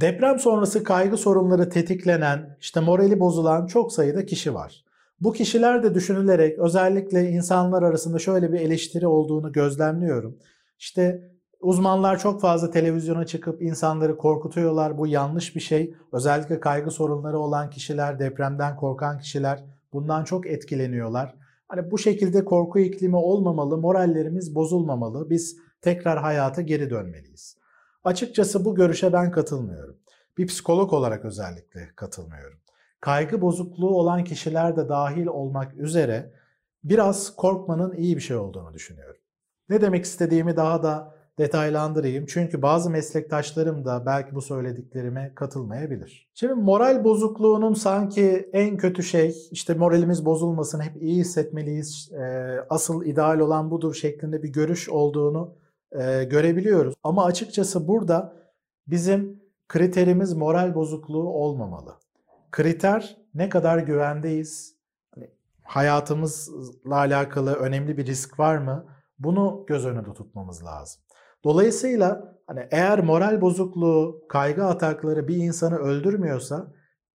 Deprem sonrası kaygı sorunları tetiklenen, işte morali bozulan çok sayıda kişi var. Bu kişiler de düşünülerek özellikle insanlar arasında şöyle bir eleştiri olduğunu gözlemliyorum. İşte uzmanlar çok fazla televizyona çıkıp insanları korkutuyorlar. Bu yanlış bir şey. Özellikle kaygı sorunları olan kişiler, depremden korkan kişiler bundan çok etkileniyorlar. Hani bu şekilde korku iklimi olmamalı, morallerimiz bozulmamalı. Biz tekrar hayata geri dönmeliyiz. Açıkçası bu görüşe ben katılmıyorum. Bir psikolog olarak özellikle katılmıyorum. Kaygı bozukluğu olan kişiler de dahil olmak üzere biraz korkmanın iyi bir şey olduğunu düşünüyorum. Ne demek istediğimi daha da detaylandırayım. Çünkü bazı meslektaşlarım da belki bu söylediklerime katılmayabilir. Şimdi moral bozukluğunun sanki en kötü şey, işte moralimiz bozulmasın, hep iyi hissetmeliyiz, asıl ideal olan budur şeklinde bir görüş olduğunu görebiliyoruz. Ama açıkçası burada bizim kriterimiz moral bozukluğu olmamalı. Kriter ne kadar güvendeyiz, hani hayatımızla alakalı önemli bir risk var mı? Bunu göz önünde tutmamız lazım. Dolayısıyla hani eğer moral bozukluğu, kaygı atakları bir insanı öldürmüyorsa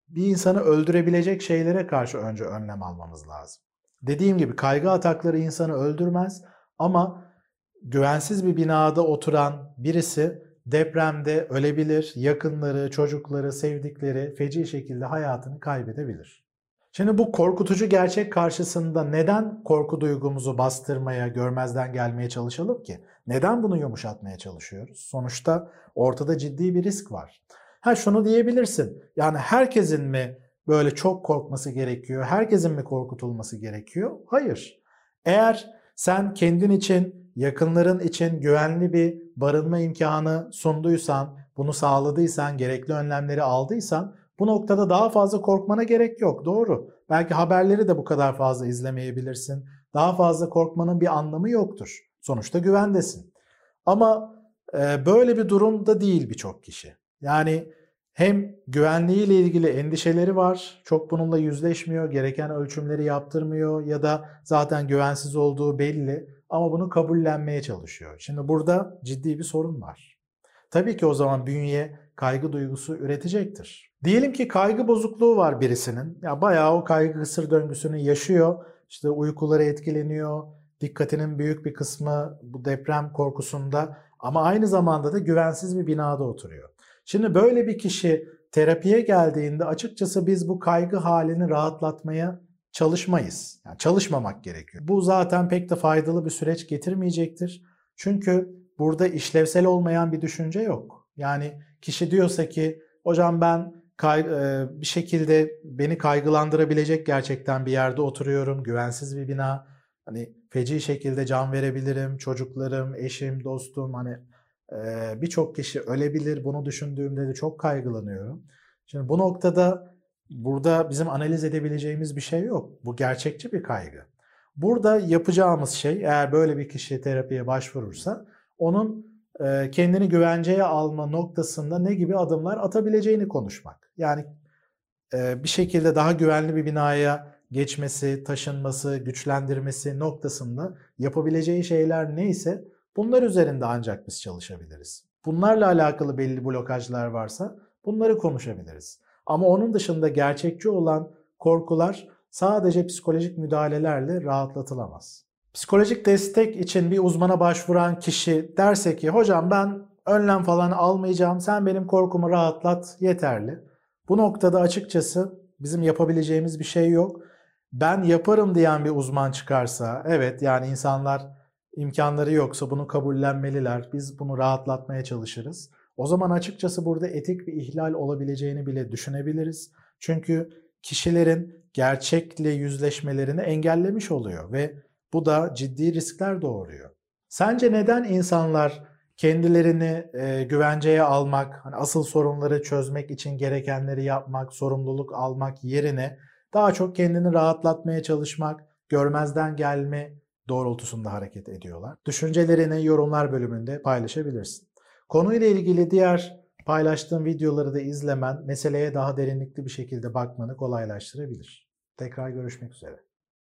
bir insanı öldürebilecek şeylere karşı önce önlem almamız lazım. Dediğim gibi kaygı atakları insanı öldürmez ama güvensiz bir binada oturan birisi depremde ölebilir, yakınları, çocukları, sevdikleri feci şekilde hayatını kaybedebilir. Şimdi bu korkutucu gerçek karşısında neden korku duygumuzu bastırmaya, görmezden gelmeye çalışalım ki? Neden bunu yumuşatmaya çalışıyoruz? Sonuçta ortada ciddi bir risk var. Ha şunu diyebilirsin. Yani herkesin mi böyle çok korkması gerekiyor? Herkesin mi korkutulması gerekiyor? Hayır. Eğer sen kendin için, yakınların için güvenli bir barınma imkanı sunduysan, bunu sağladıysan, gerekli önlemleri aldıysan bu noktada daha fazla korkmana gerek yok. Doğru. Belki haberleri de bu kadar fazla izlemeyebilirsin. Daha fazla korkmanın bir anlamı yoktur. Sonuçta güvendesin. Ama böyle bir durumda değil birçok kişi. Yani hem güvenliğiyle ilgili endişeleri var, çok bununla yüzleşmiyor, gereken ölçümleri yaptırmıyor ya da zaten güvensiz olduğu belli ama bunu kabullenmeye çalışıyor. Şimdi burada ciddi bir sorun var. Tabii ki o zaman bünye kaygı duygusu üretecektir. Diyelim ki kaygı bozukluğu var birisinin. Ya bayağı o kaygı kısır döngüsünü yaşıyor. İşte uykuları etkileniyor. Dikkatinin büyük bir kısmı bu deprem korkusunda ama aynı zamanda da güvensiz bir binada oturuyor. Şimdi böyle bir kişi terapiye geldiğinde açıkçası biz bu kaygı halini rahatlatmaya çalışmayız. Yani çalışmamak gerekiyor. Bu zaten pek de faydalı bir süreç getirmeyecektir. Çünkü burada işlevsel olmayan bir düşünce yok. Yani kişi diyorsa ki hocam ben kay- bir şekilde beni kaygılandırabilecek gerçekten bir yerde oturuyorum. Güvensiz bir bina. Hani feci şekilde can verebilirim. Çocuklarım, eşim, dostum hani birçok kişi ölebilir. Bunu düşündüğümde de çok kaygılanıyorum. Şimdi bu noktada burada bizim analiz edebileceğimiz bir şey yok. Bu gerçekçi bir kaygı. Burada yapacağımız şey eğer böyle bir kişi terapiye başvurursa onun kendini güvenceye alma noktasında ne gibi adımlar atabileceğini konuşmak. Yani bir şekilde daha güvenli bir binaya geçmesi, taşınması, güçlendirmesi noktasında yapabileceği şeyler neyse bunlar üzerinde ancak biz çalışabiliriz. Bunlarla alakalı belli blokajlar varsa bunları konuşabiliriz. Ama onun dışında gerçekçi olan korkular sadece psikolojik müdahalelerle rahatlatılamaz. Psikolojik destek için bir uzmana başvuran kişi derse ki hocam ben önlem falan almayacağım sen benim korkumu rahatlat yeterli. Bu noktada açıkçası bizim yapabileceğimiz bir şey yok. Ben yaparım diyen bir uzman çıkarsa evet yani insanlar imkanları yoksa bunu kabullenmeliler. Biz bunu rahatlatmaya çalışırız. O zaman açıkçası burada etik bir ihlal olabileceğini bile düşünebiliriz. Çünkü kişilerin gerçekle yüzleşmelerini engellemiş oluyor ve bu da ciddi riskler doğuruyor. Sence neden insanlar kendilerini e, güvenceye almak, hani asıl sorunları çözmek için gerekenleri yapmak, sorumluluk almak yerine daha çok kendini rahatlatmaya çalışmak, görmezden gelme doğrultusunda hareket ediyorlar. Düşüncelerini yorumlar bölümünde paylaşabilirsin. Konuyla ilgili diğer paylaştığım videoları da izlemen meseleye daha derinlikli bir şekilde bakmanı kolaylaştırabilir. Tekrar görüşmek üzere.